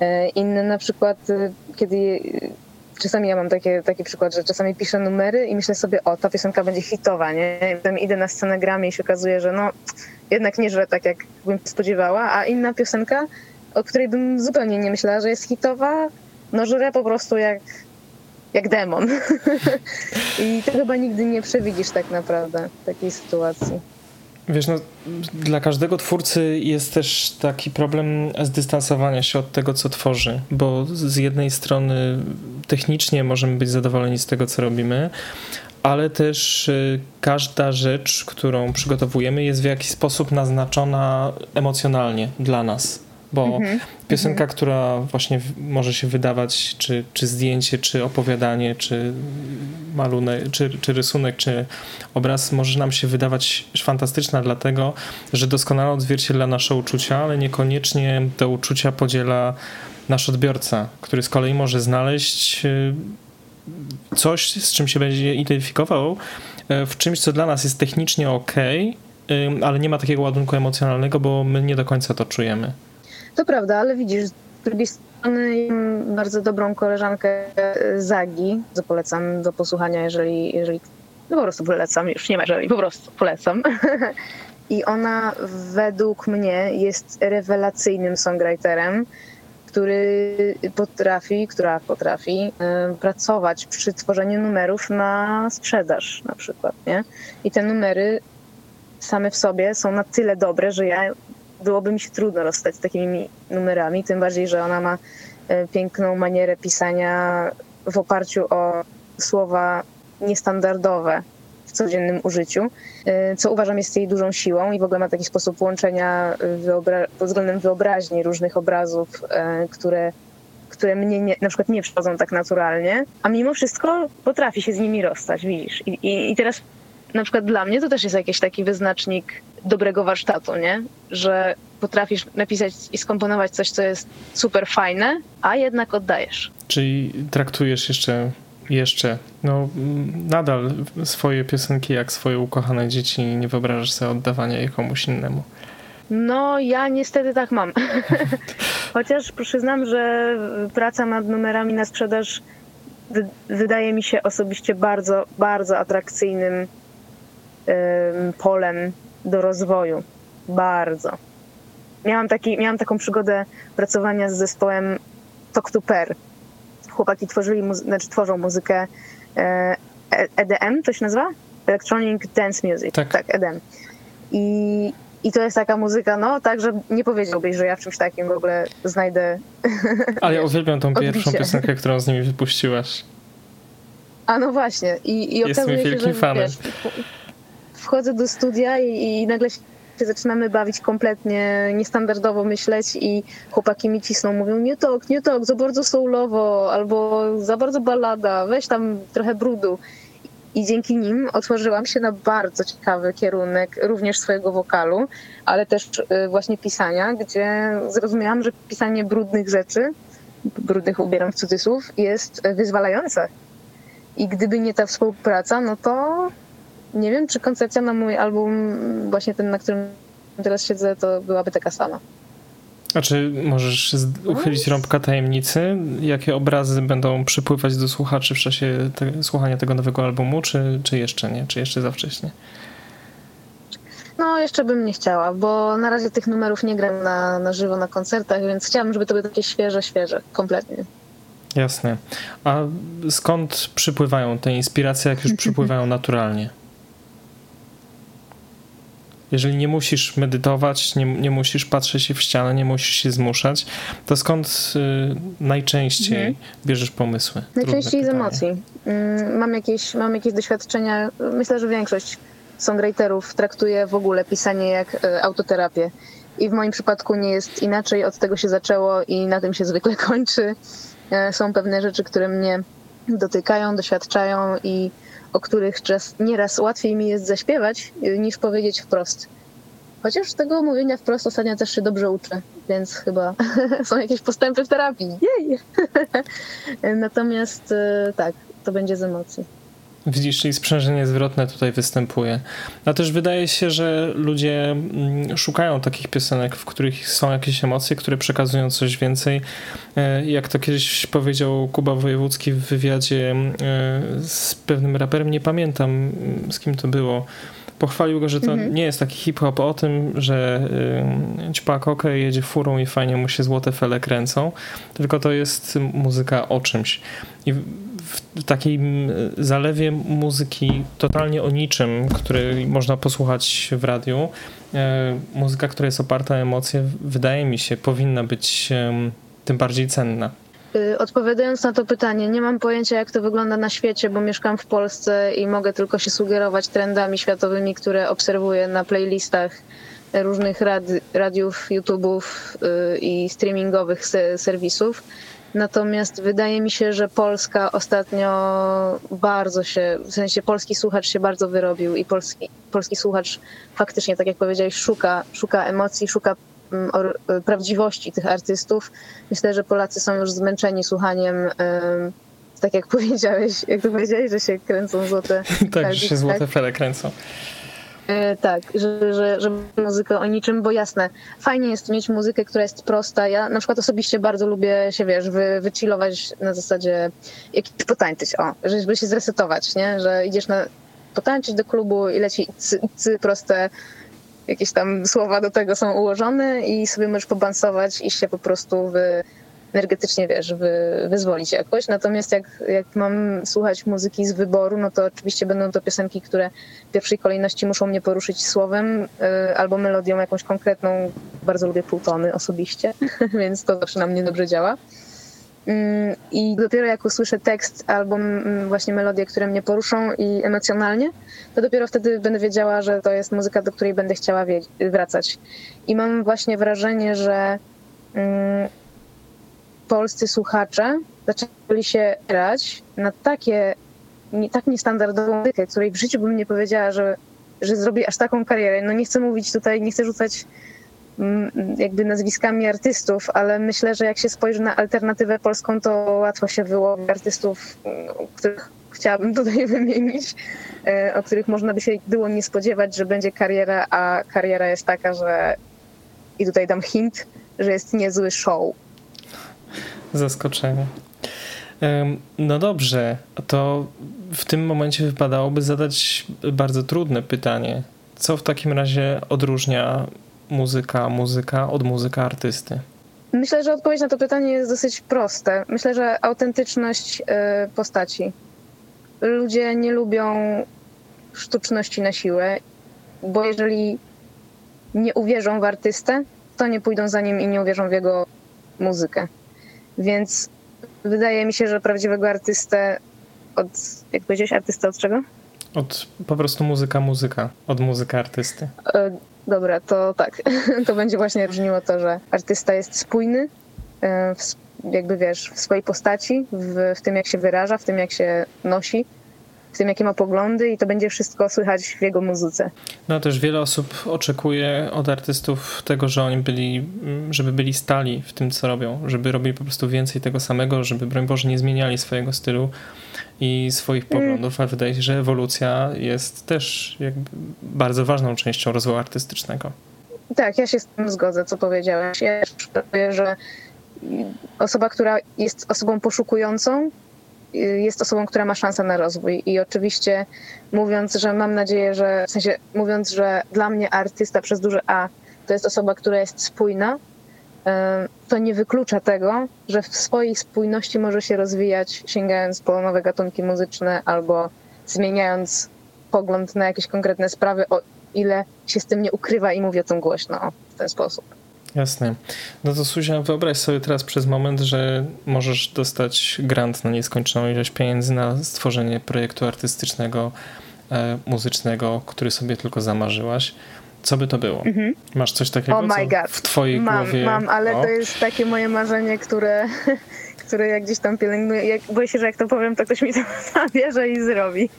E, inne na przykład, y, kiedy czasami ja mam takie, taki przykład, że czasami piszę numery i myślę sobie, o, ta piosenka będzie hitowa, nie? I potem idę na scenę gramy i się okazuje, że no, jednak nie żre tak, jak bym spodziewała, a inna piosenka, o której bym zupełnie nie myślała, że jest hitowa, no żre po prostu jak, jak demon. I to chyba nigdy nie przewidzisz tak naprawdę takiej sytuacji. Wiesz, no, dla każdego twórcy jest też taki problem zdystansowania się od tego, co tworzy, bo z jednej strony technicznie możemy być zadowoleni z tego, co robimy, ale też y, każda rzecz, którą przygotowujemy, jest w jakiś sposób naznaczona emocjonalnie dla nas. Bo mhm. piosenka, która właśnie może się wydawać, czy, czy zdjęcie, czy opowiadanie, czy malunek, czy, czy rysunek, czy obraz, może nam się wydawać fantastyczna, dlatego że doskonale odzwierciedla nasze uczucia, ale niekoniecznie te uczucia podziela nasz odbiorca, który z kolei może znaleźć y, coś, z czym się będzie identyfikował, y, w czymś, co dla nas jest technicznie ok, ale nie ma takiego ładunku emocjonalnego, bo my nie do końca to czujemy. To prawda, ale widzisz, z drugiej strony bardzo dobrą koleżankę y, Zagi, co polecam do posłuchania, jeżeli, jeżeli no po prostu polecam, już nie ma jeżeli, po prostu polecam. I ona według mnie jest rewelacyjnym songwriterem który potrafi, która potrafi e, pracować przy tworzeniu numerów na sprzedaż na przykład, nie? I te numery same w sobie są na tyle dobre, że ja byłoby mi się trudno rozstać z takimi numerami, tym bardziej, że ona ma e, piękną manierę pisania w oparciu o słowa niestandardowe, codziennym użyciu, y, co uważam jest jej dużą siłą i w ogóle ma taki sposób łączenia wyobra- pod względem wyobraźni różnych obrazów, y, które które mnie nie, na przykład nie przychodzą tak naturalnie, a mimo wszystko potrafi się z nimi rozstać, widzisz. I, i, I teraz na przykład dla mnie to też jest jakiś taki wyznacznik dobrego warsztatu, nie? Że potrafisz napisać i skomponować coś, co jest super fajne, a jednak oddajesz. Czyli traktujesz jeszcze jeszcze, no nadal swoje piosenki jak swoje ukochane dzieci nie wyobrażasz sobie oddawania je komuś innemu. No, ja niestety tak mam. Chociaż przyznam, że praca nad numerami na sprzedaż wydaje mi się osobiście bardzo, bardzo atrakcyjnym polem do rozwoju. Bardzo. Miałam, taki, miałam taką przygodę pracowania z zespołem Talk to Per chłopaki tworzyli, muzy- znaczy tworzą muzykę EDM, e to się nazywa? Electronic Dance Music. Tak, tak EDM. I, I to jest taka muzyka, no, tak, że nie powiedziałbyś, że ja w czymś takim w ogóle znajdę. Ale ja uwielbiam tą odbicie. pierwszą piosenkę, którą z nimi wypuściłaś. A no właśnie. I, i Jestem wielkim się, że, fanem. Wiesz, wchodzę do studia i, i nagle się zaczynamy bawić kompletnie niestandardowo myśleć i chłopaki mi cisną, mówią nie tok, nie tok, za bardzo soulowo albo za bardzo balada, weź tam trochę brudu. I dzięki nim otworzyłam się na bardzo ciekawy kierunek również swojego wokalu, ale też y, właśnie pisania, gdzie zrozumiałam, że pisanie brudnych rzeczy, brudnych ubieram w cudzysłów, jest wyzwalające. I gdyby nie ta współpraca, no to nie wiem, czy koncepcja na mój album, właśnie ten, na którym teraz siedzę, to byłaby taka sama. A czy możesz uchylić rąbka tajemnicy? Jakie obrazy będą przypływać do słuchaczy w czasie te, słuchania tego nowego albumu, czy, czy jeszcze nie? Czy jeszcze za wcześnie? No, jeszcze bym nie chciała, bo na razie tych numerów nie gram na, na żywo na koncertach, więc chciałabym, żeby to były takie świeże, świeże, kompletnie. Jasne. A skąd przypływają te inspiracje, jak już przypływają naturalnie? Jeżeli nie musisz medytować, nie, nie musisz patrzeć się w ścianę, nie musisz się zmuszać, to skąd y, najczęściej mhm. bierzesz pomysły? Najczęściej z emocji. Mm, mam jakieś, mam jakieś doświadczenia, myślę, że większość songwriterów traktuje w ogóle pisanie jak y, autoterapię. I w moim przypadku nie jest inaczej, od tego się zaczęło i na tym się zwykle kończy. Y, są pewne rzeczy, które mnie dotykają, doświadczają i o których czas, nieraz łatwiej mi jest zaśpiewać, y, niż powiedzieć wprost. Chociaż tego mówienia wprost ostatnio też się dobrze uczę, więc chyba są jakieś postępy w terapii. Jej! Natomiast y, tak, to będzie z emocji. Widzisz, czyli sprzężenie zwrotne tutaj występuje. A też wydaje się, że ludzie mm, szukają takich piosenek, w których są jakieś emocje, które przekazują coś więcej. E, jak to kiedyś powiedział Kuba Wojewódzki w wywiadzie e, z pewnym raperem, nie pamiętam mm, z kim to było. Pochwalił go, że to mhm. nie jest taki hip-hop o tym, że y, ćpak ok, jedzie furą i fajnie mu się złote fele kręcą, tylko to jest muzyka o czymś. I w takim zalewie muzyki totalnie o niczym, który można posłuchać w radiu, e, muzyka, która jest oparta o emocje, wydaje mi się, powinna być tym bardziej cenna. Y, Odpowiadając na to pytanie, nie mam pojęcia, jak to wygląda na świecie, bo mieszkam w Polsce i mogę tylko się sugerować trendami światowymi, które obserwuję na playlistach różnych radi- radiów, YouTube'ów y, i streamingowych se- serwisów. Natomiast wydaje mi się, że Polska ostatnio bardzo się, w sensie polski słuchacz się bardzo wyrobił i polski, polski słuchacz faktycznie, tak jak powiedziałeś, szuka, szuka emocji, szuka mm, or- prawdziwości tych artystów. Myślę, że Polacy są już zmęczeni słuchaniem, tak jak powiedziałeś, jak to powiedziałeś, że się kręcą złote. tak, że się złote fele kręcą. E, tak, że, że, że muzyka o niczym, bo jasne, fajnie jest mieć muzykę, która jest prosta. Ja na przykład osobiście bardzo lubię się, wiesz, wy, wychillować na zasadzie jakiś potańczyć, o, żeby się zresetować, nie? Że idziesz na potańczyć do klubu i leci cy, cy proste jakieś tam słowa do tego są ułożone i sobie możesz pobansować i się po prostu wy, energetycznie, wiesz, wy, wyzwolić jakoś. Natomiast jak, jak mam słuchać muzyki z wyboru, no to oczywiście będą to piosenki, które w pierwszej kolejności muszą mnie poruszyć słowem y, albo melodią jakąś konkretną. Bardzo lubię półtony osobiście, więc to zawsze na mnie dobrze działa. Mm, I dopiero jak usłyszę tekst albo mm, właśnie melodie, które mnie poruszą i emocjonalnie, to dopiero wtedy będę wiedziała, że to jest muzyka, do której będę chciała wracać. I mam właśnie wrażenie, że mm, polscy słuchacze zaczęli się grać na takie, nie, tak niestandardową muzykę, której w życiu bym nie powiedziała, że, że zrobi aż taką karierę. No nie chcę mówić tutaj, nie chcę rzucać mm, jakby nazwiskami artystów, ale myślę, że jak się spojrzy na alternatywę polską, to łatwo się wyłowi artystów, mm, których chciałabym tutaj wymienić, e, o których można by się było nie spodziewać, że będzie kariera, a kariera jest taka, że i tutaj dam hint, że jest niezły show. Zaskoczenie. No dobrze, to w tym momencie wypadałoby zadać bardzo trudne pytanie. Co w takim razie odróżnia muzyka muzyka od muzyka artysty? Myślę, że odpowiedź na to pytanie jest dosyć proste. Myślę, że autentyczność y, postaci. Ludzie nie lubią sztuczności na siłę, bo jeżeli nie uwierzą w artystę, to nie pójdą za nim i nie uwierzą w jego muzykę. Więc wydaje mi się, że prawdziwego artystę od, jak powiedziałeś, artystę od czego? Od po prostu muzyka muzyka, od muzyka artysty. E, Dobra, to tak. To będzie właśnie różniło to, że artysta jest spójny, e, w, jakby wiesz, w swojej postaci, w, w tym jak się wyraża, w tym jak się nosi, w tym jakie ma poglądy i to będzie wszystko słychać w jego muzyce. No też wiele osób oczekuje od artystów tego, że oni byli, mm, żeby byli stali w tym, co robią, żeby robili po prostu więcej tego samego, żeby broń Boże nie zmieniali swojego stylu i swoich poglądów, a wydaje się, że ewolucja jest też jakby bardzo ważną częścią rozwoju artystycznego. Tak, ja się z tym zgodzę, co powiedziałeś. Ja też że osoba, która jest osobą poszukującą, jest osobą, która ma szansę na rozwój. I oczywiście mówiąc, że mam nadzieję, że w sensie mówiąc, że dla mnie artysta przez duże A to jest osoba, która jest spójna, to nie wyklucza tego, że w swojej spójności może się rozwijać, sięgając po nowe gatunki muzyczne albo zmieniając pogląd na jakieś konkretne sprawy, o ile się z tym nie ukrywa i mówi o tym głośno w ten sposób. Jasne. No to Suzia, wyobraź sobie teraz przez moment, że możesz dostać grant na nieskończoną ilość pieniędzy na stworzenie projektu artystycznego, e, muzycznego, który sobie tylko zamarzyłaś. Co by to było? Masz coś takiego Oh my God. w twojej Mam, głowie? mam, ale o, to jest takie moje marzenie, które, które jak gdzieś tam pielęgnuję. Jak, boję się, że jak to powiem, to ktoś mi to zabierze i zrobi.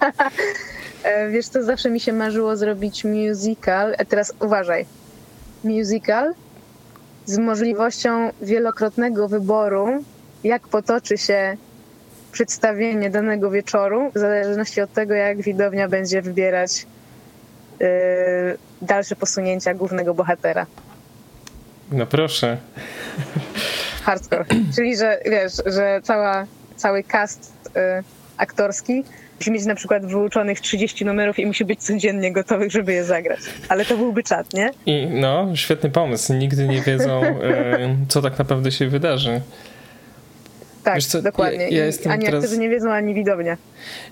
E, Wiesz co, zawsze mi się marzyło zrobić musical. E, Teraz uważaj. Musical z możliwością wielokrotnego wyboru, jak potoczy się przedstawienie danego wieczoru, w zależności od tego, jak widownia będzie wybierać e, dalsze posunięcia głównego bohatera. No proszę. hardcore. Czyli, że wiesz, że cała, cały cast y, aktorski musi mieć na przykład wyuczonych 30 numerów i musi być codziennie gotowych, żeby je zagrać. Ale to byłby czat, nie? I no, świetny pomysł. Nigdy nie wiedzą, e, co tak naprawdę się wydarzy. Tak, dokładnie. ja- ja I ani teraz- aktorzy nie wiedzą, ani widownia.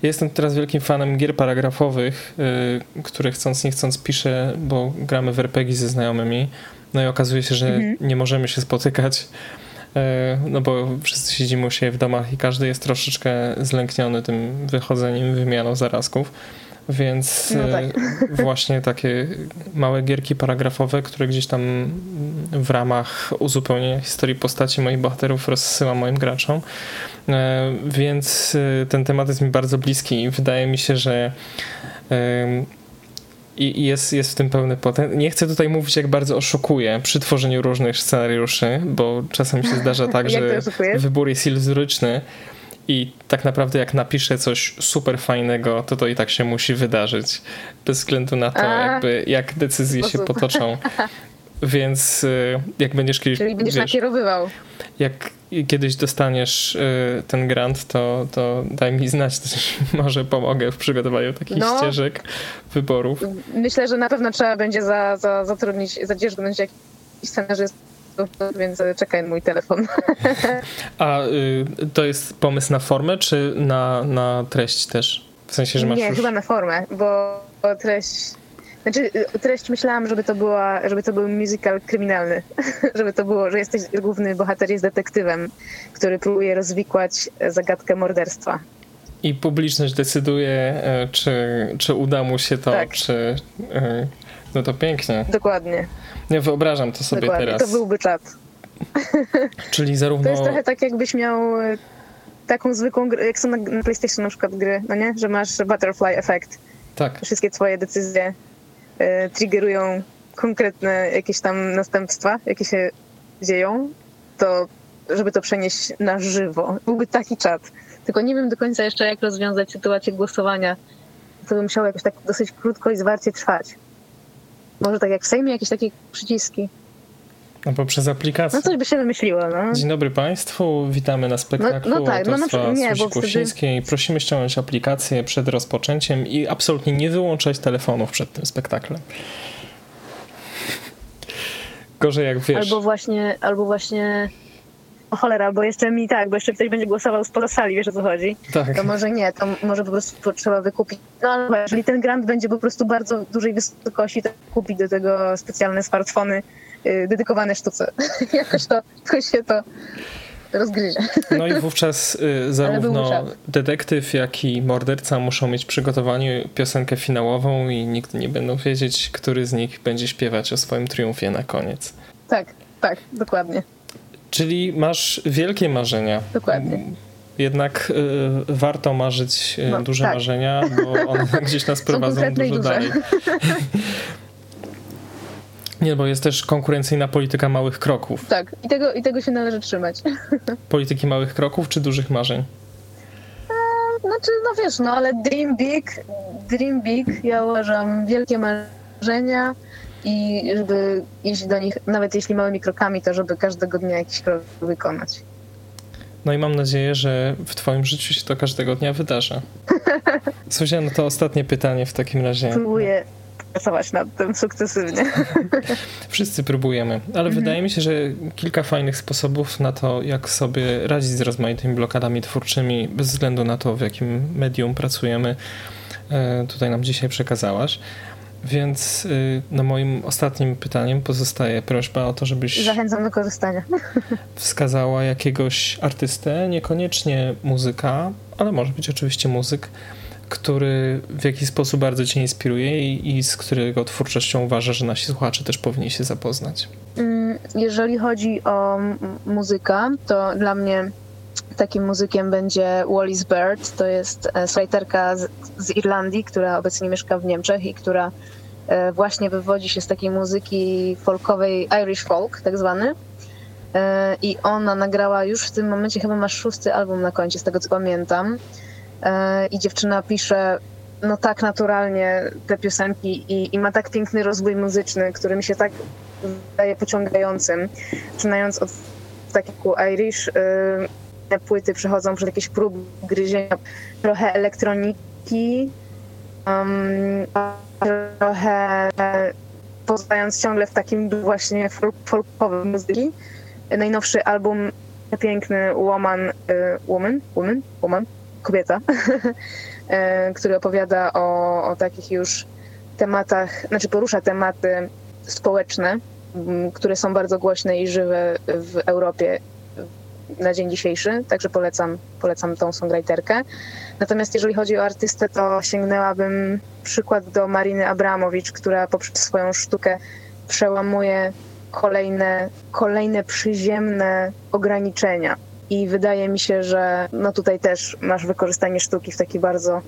Ja jestem teraz wielkim fanem gier paragrafowych, y, które chcąc nie chcąc piszę, bo gramy w RPG ze znajomymi. No i okazuje się, że Mhm. nie możemy się spotykać, no bo wszyscy siedzimy u siebie w domach i każdy jest troszeczkę zlękniony tym wychodzeniem, wymianą zarazków. Więc No tak. e, właśnie takie małe gierki paragrafowe, które gdzieś tam w ramach uzupełnienia historii postaci moich bohaterów rozsyłam moim graczom. E, Więc e, ten temat jest mi bardzo bliski i wydaje mi się, że i i jest, jest w tym pełny potencjał. Nie chcę tutaj mówić, jak bardzo oszukuję przy tworzeniu różnych scenariuszy, bo czasem się zdarza tak, że wybór jest iluzoryczny i tak naprawdę jak napiszę coś super fajnego, to to i tak się musi wydarzyć. Bez względu na to, A. jakby, jak decyzje się potoczą. Więc y, jak będziesz kiedyś, Czyli będziesz wiesz, nakierowywał. jak kiedyś dostaniesz y, ten grant, to, to daj mi znać, może pomogę w przygotowaniu takich No. ścieżek wyborów. Myślę, że na pewno trzeba będzie za, za, zatrudnić, zadzierzgnąć jakiś scenarzystów, więc czekaj na mój telefon. A y, to jest pomysł na formę, czy na, na treść też? W sensie, że masz Nie, już... chyba na formę, bo treść... Znaczy, y, treść myślałam, żeby to, była, żeby to był musical kryminalny. żeby to było, że jesteś, główny bohater jest detektywem, który próbuje rozwikłać e, zagadkę morderstwa. I publiczność decyduje, e, czy, czy uda mu się to, Tak. czy... e, No to pięknie. Dokładnie. Nie wyobrażam to sobie dokładnie. teraz. To byłby czat. Czyli zarówno... To jest trochę tak, jakbyś miał taką zwykłą grę, jak są na, PlayStation na przykład gry, no nie? Że masz butterfly effect. Tak. Wszystkie twoje decyzje triggerują konkretne jakieś tam następstwa, jakie się dzieją, to żeby to przenieść na żywo. Byłby taki czat. Tylko nie wiem do końca jeszcze, jak rozwiązać sytuację głosowania. To by musiało jakoś tak dosyć krótko i zwarcie trwać. Może tak jak w Sejmie jakieś takie przyciski. No poprzez aplikację. No coś by się wymyśliło, no. Dzień dobry Państwu, witamy na spektaklu No- no tak, no przykład- nie, Susi wtedy-. Prosimy ściągnąć aplikację przed rozpoczęciem i absolutnie nie wyłączać telefonów przed tym spektaklem. Gorzej jak wiesz. Albo właśnie, albo właśnie... O cholera, bo jeszcze mi tak, bo jeszcze ktoś będzie głosował spoza sali, wiesz o co chodzi? Tak. To może nie, to może po prostu trzeba wykupić. No ale jeżeli ten grant będzie po prostu bardzo dużej wysokości, to kupić do tego specjalne smartfony yy, dedykowane sztuce. jakoś to, jakoś się to rozgryzie. No i wówczas y, zarówno detektyw, jak i morderca muszą mieć przygotowanie piosenkę finałową i nigdy nie będą wiedzieć, który z nich będzie śpiewać o swoim triumfie na koniec. Tak, tak, dokładnie. Czyli masz wielkie marzenia. Dokładnie. Jednak y, warto marzyć y, No, duże tak. marzenia, bo one gdzieś nas prowadzą dużo duże. dalej. Nie, bo jest też konkurencyjna polityka małych kroków. Tak, i tego, i tego się należy trzymać. Polityki małych kroków czy dużych marzeń? Znaczy, no wiesz, no ale dream big, dream big, ja uważam wielkie marzenia i żeby iść do nich, nawet jeśli małymi krokami, to żeby każdego dnia jakiś krok wykonać. No i mam nadzieję, że w twoim życiu się to każdego dnia wydarza. Suzia, no to ostatnie pytanie w takim razie. Próbuję pracować nad tym sukcesywnie. Wszyscy próbujemy, ale wydaje mi się, że kilka fajnych sposobów na to, jak sobie radzić z rozmaitymi blokadami twórczymi, bez względu na to, w jakim medium pracujemy, e, tutaj nam dzisiaj przekazałaś. Więc y, no moim ostatnim pytaniem pozostaje prośba o to, żebyś Zachęcam do korzystania. wskazała jakiegoś artystę, niekoniecznie muzyka, ale może być oczywiście muzyk, który w jakiś sposób bardzo cię inspiruje i, i z którego twórczością uważa, że nasi słuchacze też powinni się zapoznać. Mm, Jeżeli chodzi o muzykę, to dla mnie takim muzykiem będzie Wallis Bird. To jest e, songwriterka z, z Irlandii, która obecnie mieszka w Niemczech i która e, właśnie wywodzi się z takiej muzyki folkowej, Irish folk tak zwany. E, I ona nagrała już w tym momencie chyba ma szósty album na koncie, z tego co pamiętam. I dziewczyna pisze no tak naturalnie te piosenki i, i ma tak piękny rozwój muzyczny, który mi się tak wydaje pociągającym. Zaczynając od takiego Irish, y, te płyty przechodzą przez jakieś próby gryzienia, trochę elektroniki, um, trochę pozostając ciągle w takim właśnie folk- folkowym muzyki. Najnowszy album piękny Woman, y, Woman, Woman, Woman, kobieta, y, który opowiada o, o takich już tematach, znaczy porusza tematy społeczne, które są bardzo głośne i żywe w Europie na dzień dzisiejszy, także polecam, polecam tą songwriterkę. Natomiast jeżeli chodzi o artystę, to sięgnęłabym przykład do Mariny Abramowicz, która poprzez swoją sztukę przełamuje kolejne, kolejne przyziemne ograniczenia. I wydaje mi się, że no tutaj też masz wykorzystanie sztuki w taki bardzo,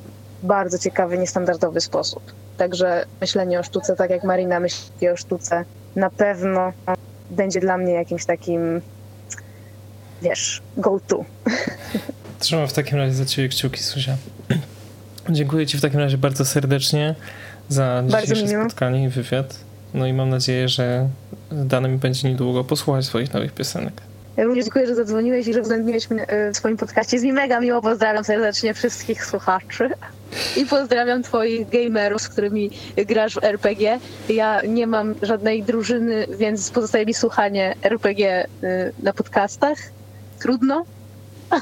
bardzo ciekawy, niestandardowy sposób. Także myślenie o sztuce, tak jak Marina myśli o sztuce, na pewno będzie dla mnie jakimś takim, wiesz, go-to. Trzymam w takim razie za ciebie kciuki, Suzia. Dziękuję ci w takim razie bardzo serdecznie za dzisiejsze spotkanie i wywiad. No i mam nadzieję, że dane mi będzie niedługo posłuchać swoich nowych piosenek. Ja również dziękuję, że zadzwoniłeś i że uwzględniłeś mnie e, w swoim podcaście. Jest mi mega miło, pozdrawiam serdecznie wszystkich słuchaczy. I pozdrawiam twoich gamerów, z którymi grasz w RPG. Ja nie mam żadnej drużyny, więc pozostaje mi słuchanie RPG e, na podcastach. Trudno,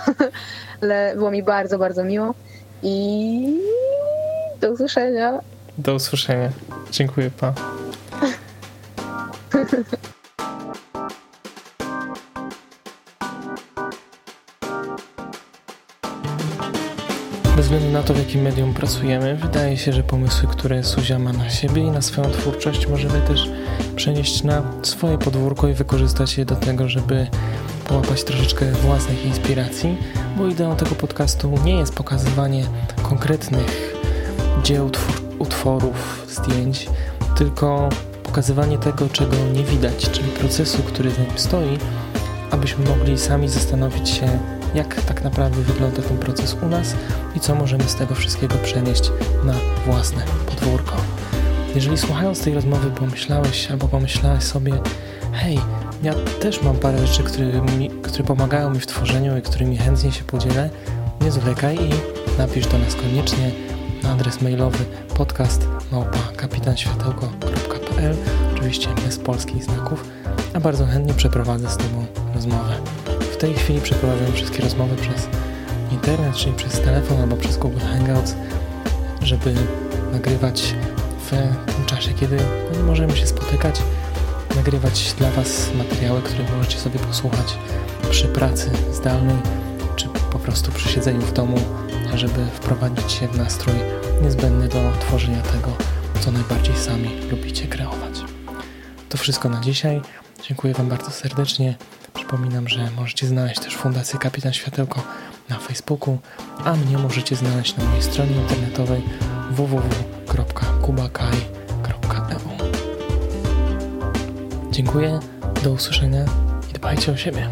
ale było mi bardzo, bardzo miło. I do usłyszenia. Do usłyszenia. Dziękuję, pa. Bez względu na to, w jakim medium pracujemy, wydaje się, że pomysły, które Suzia ma na siebie i na swoją twórczość, możemy też przenieść na swoje podwórko i wykorzystać je do tego, żeby połapać troszeczkę własnych inspiracji, bo ideą tego podcastu nie jest pokazywanie konkretnych dzieł, utworów, zdjęć, tylko pokazywanie tego, czego nie widać, czyli procesu, który w nim stoi, abyśmy mogli sami zastanowić się, jak tak naprawdę wygląda ten proces u nas i co możemy z tego wszystkiego przenieść na własne podwórko. Jeżeli słuchając tej rozmowy pomyślałeś albo pomyślałeś sobie, hej, ja też mam parę rzeczy, które, mi, które pomagają mi w tworzeniu i którymi chętnie się podzielę, nie zwlekaj i napisz do nas koniecznie na adres mailowy podcast kapitanświatełko.pl oczywiście bez polskich znaków, a bardzo chętnie przeprowadzę z Tobą rozmowę. W tej chwili przeprowadzam wszystkie rozmowy przez internet, czyli przez telefon albo przez Google Hangouts, żeby nagrywać w tym czasie, kiedy nie możemy się spotykać, nagrywać dla Was materiały, które możecie sobie posłuchać przy pracy zdalnej, czy po prostu przy siedzeniu w domu, żeby wprowadzić się w nastrój niezbędny do tworzenia tego, co najbardziej sami lubicie kreować. To wszystko na dzisiaj. Dziękuję Wam bardzo serdecznie. Przypominam, że możecie znaleźć też Fundację Kapitan Światełko na Facebooku, a mnie możecie znaleźć na mojej stronie internetowej www.kubakaj.eu. Dziękuję, do usłyszenia i dbajcie o siebie.